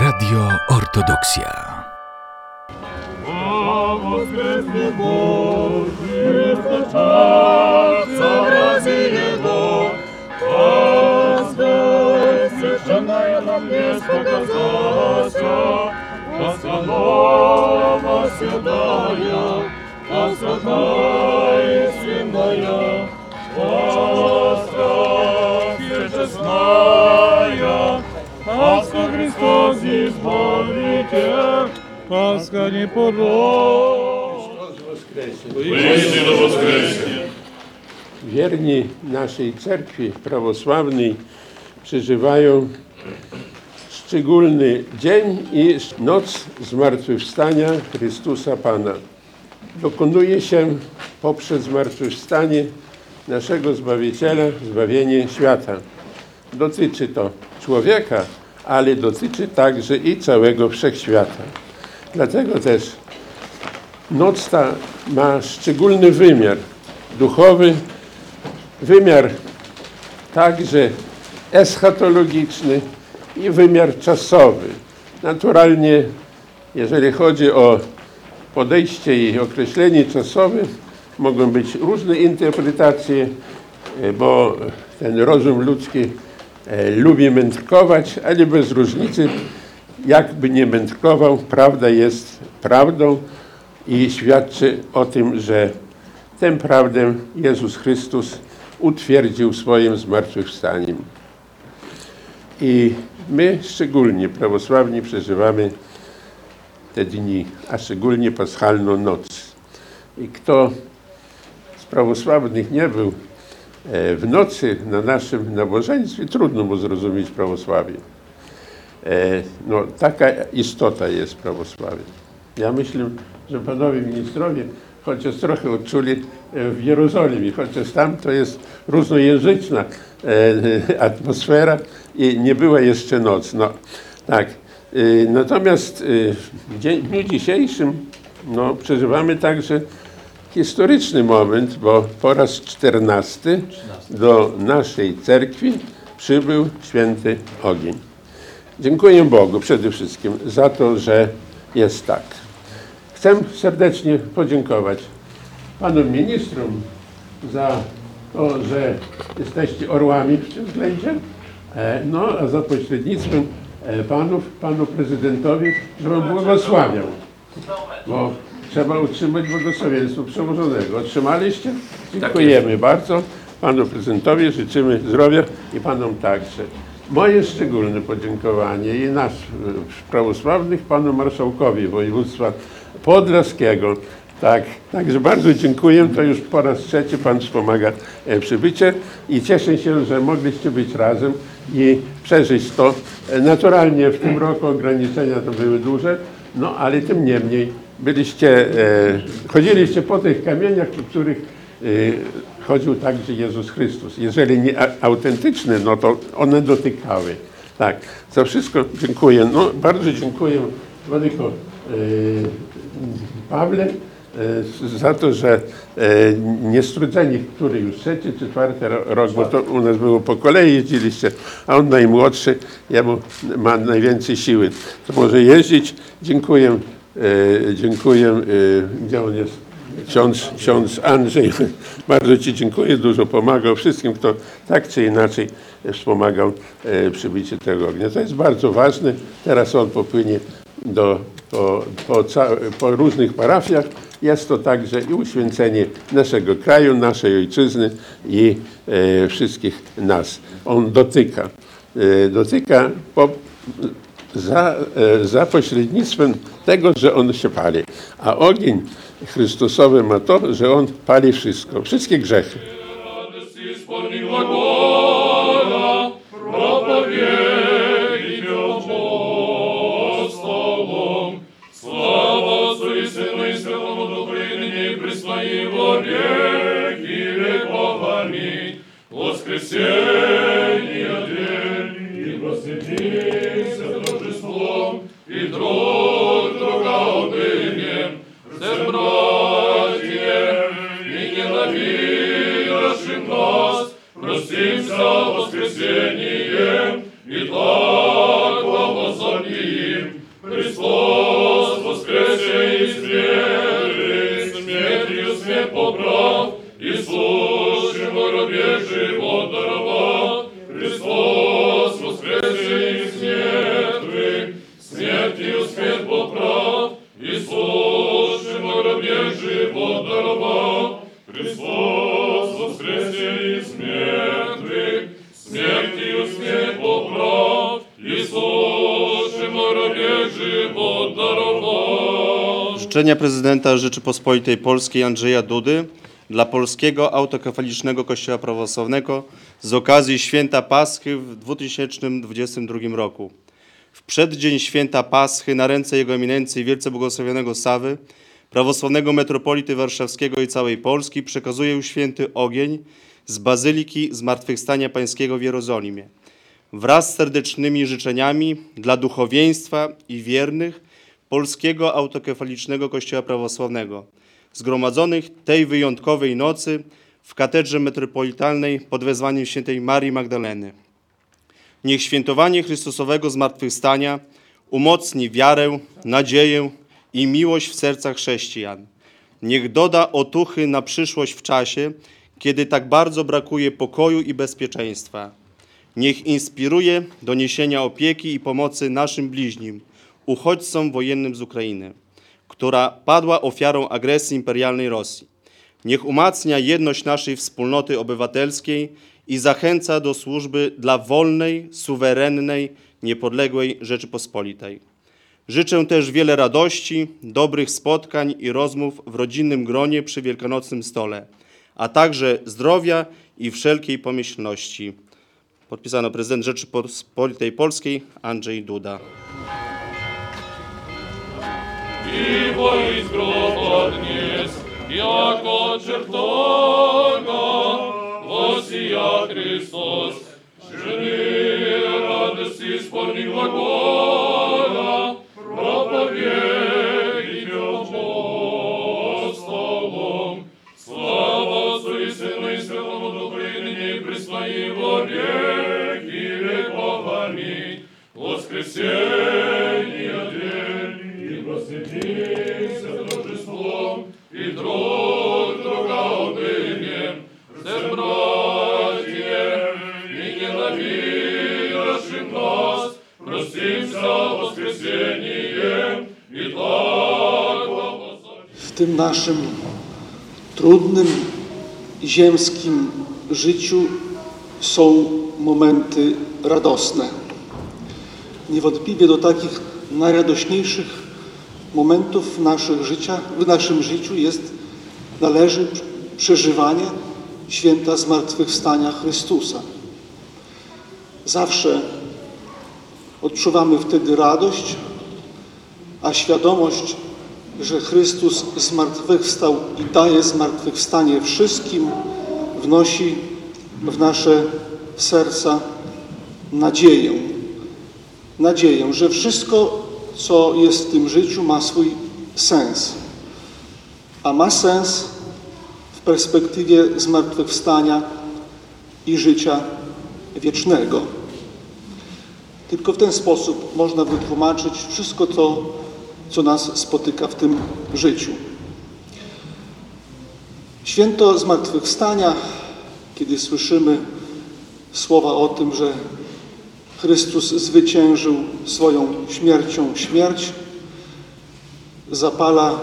Радио Ортодоксия. Слава воскресне святая, святая, Пасха непорочна. Воистину воскресне! Wierni naszej cerkwi prawosławnej przeżywają szczególny dzień i noc zmartwychwstania Chrystusa Pana. Dokonuje się poprzez zmartwychwstanie naszego Zbawiciela, zbawienie świata. Dotyczy to człowieka, ale dotyczy także i całego wszechświata. Dlatego też noc ta ma szczególny wymiar duchowy, wymiar także eschatologiczny i wymiar czasowy. Naturalnie, jeżeli chodzi o podejście i określenie czasowe, mogą być różne interpretacje, e, bo ten rozum ludzki e, lubi mędrkować, ale bez różnicy, jakby nie mędrkował, prawda jest prawdą i świadczy o tym, że tę prawdę Jezus Chrystus utwierdził swoim zmartwychwstaniem. I my szczególnie prawosławni przeżywamy te dni, a szczególnie paschalną noc. I kto z prawosławnych nie był e, w nocy na naszym nabożeństwie, trudno mu zrozumieć prawosławie. E, No, taka istota jest prawosławie. Ja myślę, że panowie ministrowie chociaż trochę odczuli e, w Jerozolimie, chociaż tam to jest różnojęzyczna e, atmosfera i nie była jeszcze noc. No, tak. Natomiast w dniu dzisiejszym no, przeżywamy także historyczny moment, bo po raz czternasty do naszej cerkwi przybył święty ogień. Dziękuję Bogu przede wszystkim za to, że jest tak. Chcę serdecznie podziękować panom ministrom za to, że jesteście orłami w tym względzie, e, no a za pośrednictwem e, panów, panu prezydentowi, że błogosławiał, bo trzeba utrzymać błogosławieństwo przełożonego. Otrzymaliście? Dziękujemy bardzo. Panu prezydentowi życzymy zdrowia i panom także. Moje szczególne podziękowanie i nasz e, prawosławnych panu marszałkowi województwa podlaskiego. Tak, także bardzo dziękuję. To już po raz trzeci Pan wspomaga e, przybycie i cieszę się, że mogliście być razem i przeżyć to. E, Naturalnie w tym roku ograniczenia to były duże, no ale tym niemniej byliście, chodziliście po tych kamieniach, po których chodził także Jezus Chrystus. Jeżeli nie autentyczne, no to one dotykały. Tak, za wszystko dziękuję. No, bardzo dziękuję Władyko e, Pawle e, za to, że niestrudzeni, który już trzeci czy czwarty ro- rok, bo to u nas było po kolei jeździliście, a on najmłodszy, jemu ma najwięcej siły. To może jeździć. Dziękuję, dziękuję, gdzie on jest? Ksiądz, ksiądz Andrzej, bardzo Ci dziękuję, dużo pomagał wszystkim, kto tak czy inaczej wspomagał e, przybycie tego ognia. To jest bardzo ważne. Teraz on popłynie do, po, po, po różnych parafiach. Jest to także i uświęcenie naszego kraju, naszej ojczyzny i e, wszystkich nas. On dotyka. E, dotyka po, za, e, za pośrednictwem tego, że on się pali. A ogień Chrystusowy ma to, że on pali wszystko, wszystkie grzechy. Радость Oświadczenia prezydenta Rzeczypospolitej Polskiej Andrzeja Dudy dla Polskiego Autokefalicznego Kościoła Prawosławnego z okazji Święta Paschy w 2022 roku. W przeddzień Święta Paschy na ręce Jego Eminencji Wielce Błogosławionego Sawy, prawosławnego metropolity warszawskiego i całej Polski przekazuję święty ogień z Bazyliki Zmartwychwstania Pańskiego w Jerozolimie. Wraz z serdecznymi życzeniami dla duchowieństwa i wiernych Polskiego Autokefalicznego Kościoła Prawosławnego, zgromadzonych tej wyjątkowej nocy w katedrze metropolitalnej pod wezwaniem świętej Marii Magdaleny. Niech świętowanie Chrystusowego zmartwychwstania umocni wiarę, nadzieję i miłość w sercach chrześcijan. Niech doda otuchy na przyszłość w czasie, kiedy tak bardzo brakuje pokoju i bezpieczeństwa. Niech inspiruje do niesienia opieki i pomocy naszym bliźnim, uchodźcom wojennym z Ukrainy, która padła ofiarą agresji imperialnej Rosji. Niech umacnia jedność naszej wspólnoty obywatelskiej i zachęca do służby dla wolnej, suwerennej, niepodległej Rzeczypospolitej. Życzę też wiele radości, dobrych spotkań i rozmów w rodzinnym gronie przy wielkanocnym stole, a także zdrowia i wszelkiej pomyślności. Podpisano prezydent Rzeczypospolitej Polskiej Andrzej Duda. Его из гроба отнес, яко от чертога, восия Христос, жени радость исполнила Господь. и просветимся торжеством, и друг друга умыльем, все братья, и ненавидящим нас, простимся воскресением, и так благословим. w tym naszym trudnym ziemskim życiu są momenty radosne. Niewątpliwie do takich najradośniejszych momentów w, naszych życia, w naszym życiu jest, należy przeżywanie święta zmartwychwstania Chrystusa. Zawsze odczuwamy wtedy radość, a świadomość, że Chrystus zmartwychwstał i daje zmartwychwstanie wszystkim, wnosi w nasze serca nadzieję. Nadzieję, że wszystko, co jest w tym życiu, ma swój sens. A ma sens w perspektywie zmartwychwstania i życia wiecznego. Tylko w ten sposób można wytłumaczyć wszystko to, co nas spotyka w tym życiu. Święto Zmartwychwstania, kiedy słyszymy słowa o tym, że Chrystus zwyciężył swoją śmiercią śmierć, zapala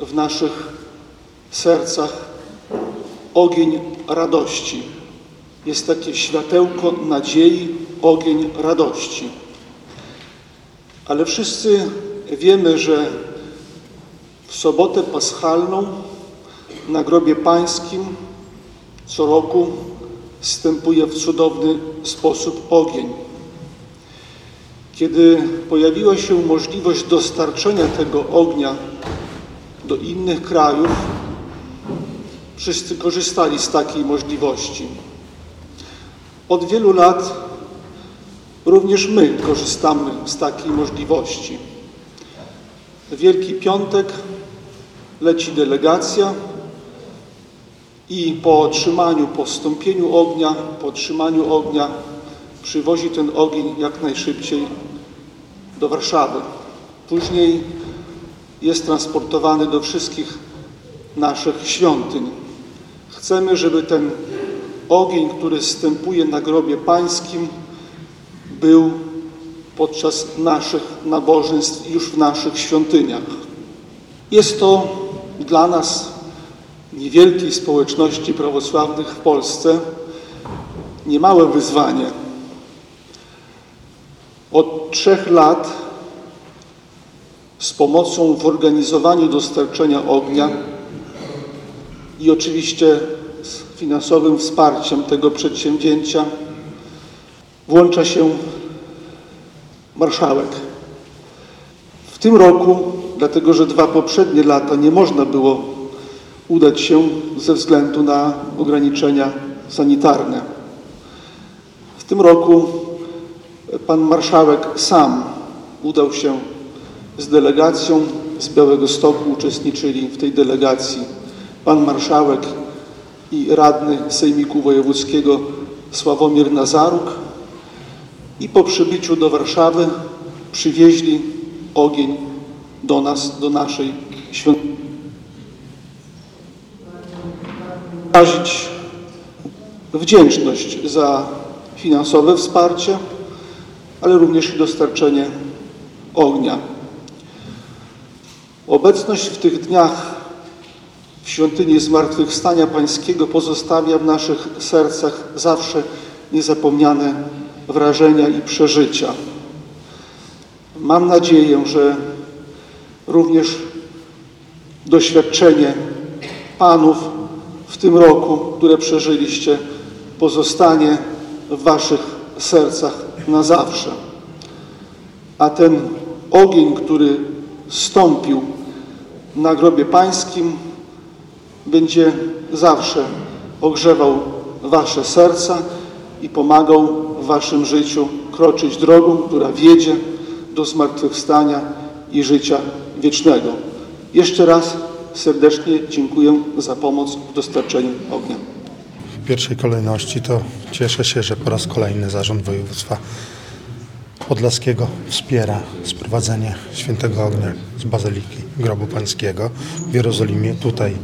w naszych sercach ogień radości. Jest takie światełko nadziei, ogień radości. Ale wszyscy wiemy, że w sobotę paschalną na grobie pańskim co roku wstępuje w cudowny sposób ogień. Kiedy pojawiła się możliwość dostarczenia tego ognia do innych krajów, wszyscy korzystali z takiej możliwości. Od wielu lat również my korzystamy z takiej możliwości. Wielki Piątek leci delegacja i po otrzymaniu, po wstąpieniu ognia, po otrzymaniu ognia przywozi ten ogień jak najszybciej do Warszawy. Później jest transportowany do wszystkich naszych świątyń. Chcemy, żeby ten ogień, który zstępuje na grobie pańskim, był podczas naszych nabożeństw już w naszych świątyniach. Jest to dla nas, niewielkiej społeczności prawosławnych w Polsce, niemałe wyzwanie. Od trzech lat z pomocą w organizowaniu dostarczenia ognia i oczywiście z finansowym wsparciem tego przedsięwzięcia włącza się marszałek. W tym roku, dlatego że dwa poprzednie lata nie można było udać się ze względu na ograniczenia sanitarne. W tym roku pan marszałek sam udał się z delegacją z Białego Stoku. Uczestniczyli w tej delegacji pan marszałek i radny Sejmiku Wojewódzkiego Sławomir Nazaruk i po przybyciu do Warszawy przywieźli ogień do nas, do naszej świątyni. Wyrazić wdzięczność za finansowe wsparcie, ale również i dostarczenie ognia. Obecność w tych dniach w świątyni Zmartwychwstania Pańskiego pozostawia w naszych sercach zawsze niezapomniane wrażenia i przeżycia. Mam nadzieję, że również doświadczenie Panów w tym roku, które przeżyliście, pozostanie w Waszych sercach na zawsze. A ten ogień, który stąpił na grobie Pańskim, będzie zawsze ogrzewał Wasze serca i pomagał w Waszym życiu kroczyć drogą, która wiedzie do zmartwychwstania i życia wiecznego. Jeszcze raz serdecznie dziękuję za pomoc w dostarczeniu ognia. W pierwszej kolejności to cieszę się, że po raz kolejny Zarząd Województwa Podlaskiego wspiera sprowadzenie świętego ognia z Bazyliki Grobu Pańskiego w Jerozolimie, tutaj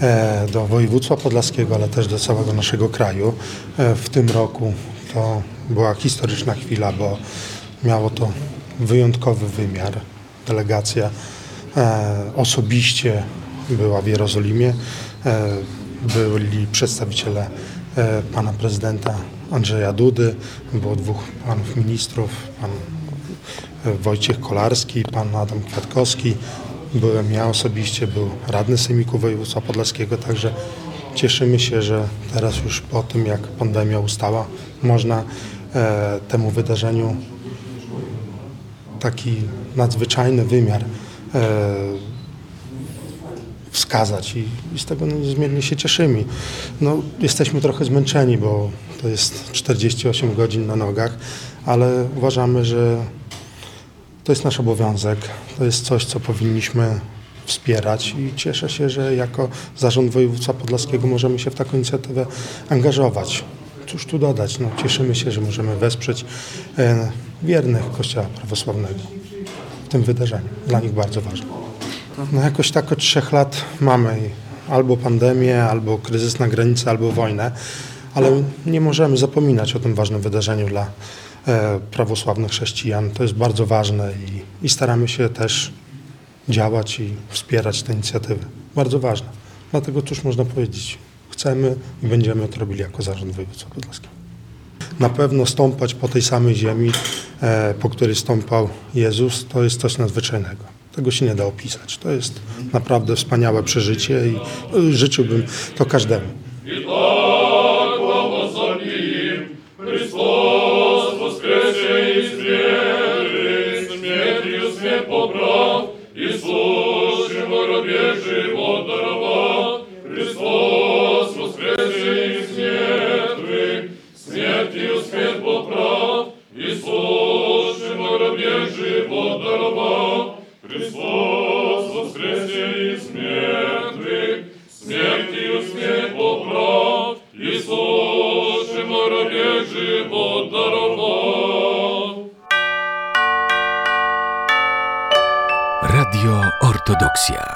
e, do województwa podlaskiego, ale też do całego naszego kraju. E, w tym roku to była historyczna chwila, bo miało to wyjątkowy wymiar. Delegacja osobiście była w Jerozolimie. E, byli przedstawiciele e, pana prezydenta Andrzeja Dudy, było dwóch panów ministrów, pan e, Wojciech Kolarski, pan Adam Kwiatkowski. Byłem ja osobiście, był radny Sejmiku Województwa Podlaskiego, także cieszymy się, że teraz już po tym, jak pandemia ustała, można e, temu wydarzeniu taki nadzwyczajny wymiar e, wskazać i, i z tego niezmiernie się cieszymy. No, jesteśmy trochę zmęczeni, bo to jest 48 godzin na nogach, ale uważamy, że to jest nasz obowiązek, to jest coś, co powinniśmy wspierać i cieszę się, że jako Zarząd Województwa Podlaskiego możemy się w taką inicjatywę angażować. Cóż tu dodać, no, cieszymy się, że możemy wesprzeć e, wiernych Kościoła Prawosławnego w tym wydarzeniu. Dla nich bardzo ważne. No jakoś tak od trzech lat mamy albo pandemię, albo kryzys na granicy, albo wojnę, ale nie możemy zapominać o tym ważnym wydarzeniu dla e, prawosławnych chrześcijan. To jest bardzo ważne i, i staramy się też działać i wspierać te inicjatywy. Bardzo ważne. Dlatego cóż można powiedzieć, chcemy i będziemy to robili jako Zarząd Województwa Podlaskiego. Na pewno stąpać po tej samej ziemi, po której stąpał Jezus, to jest coś nadzwyczajnego. Tego się nie da opisać. To jest naprawdę wspaniałe przeżycie i e, życzyłbym to każdemu. Eudoxia.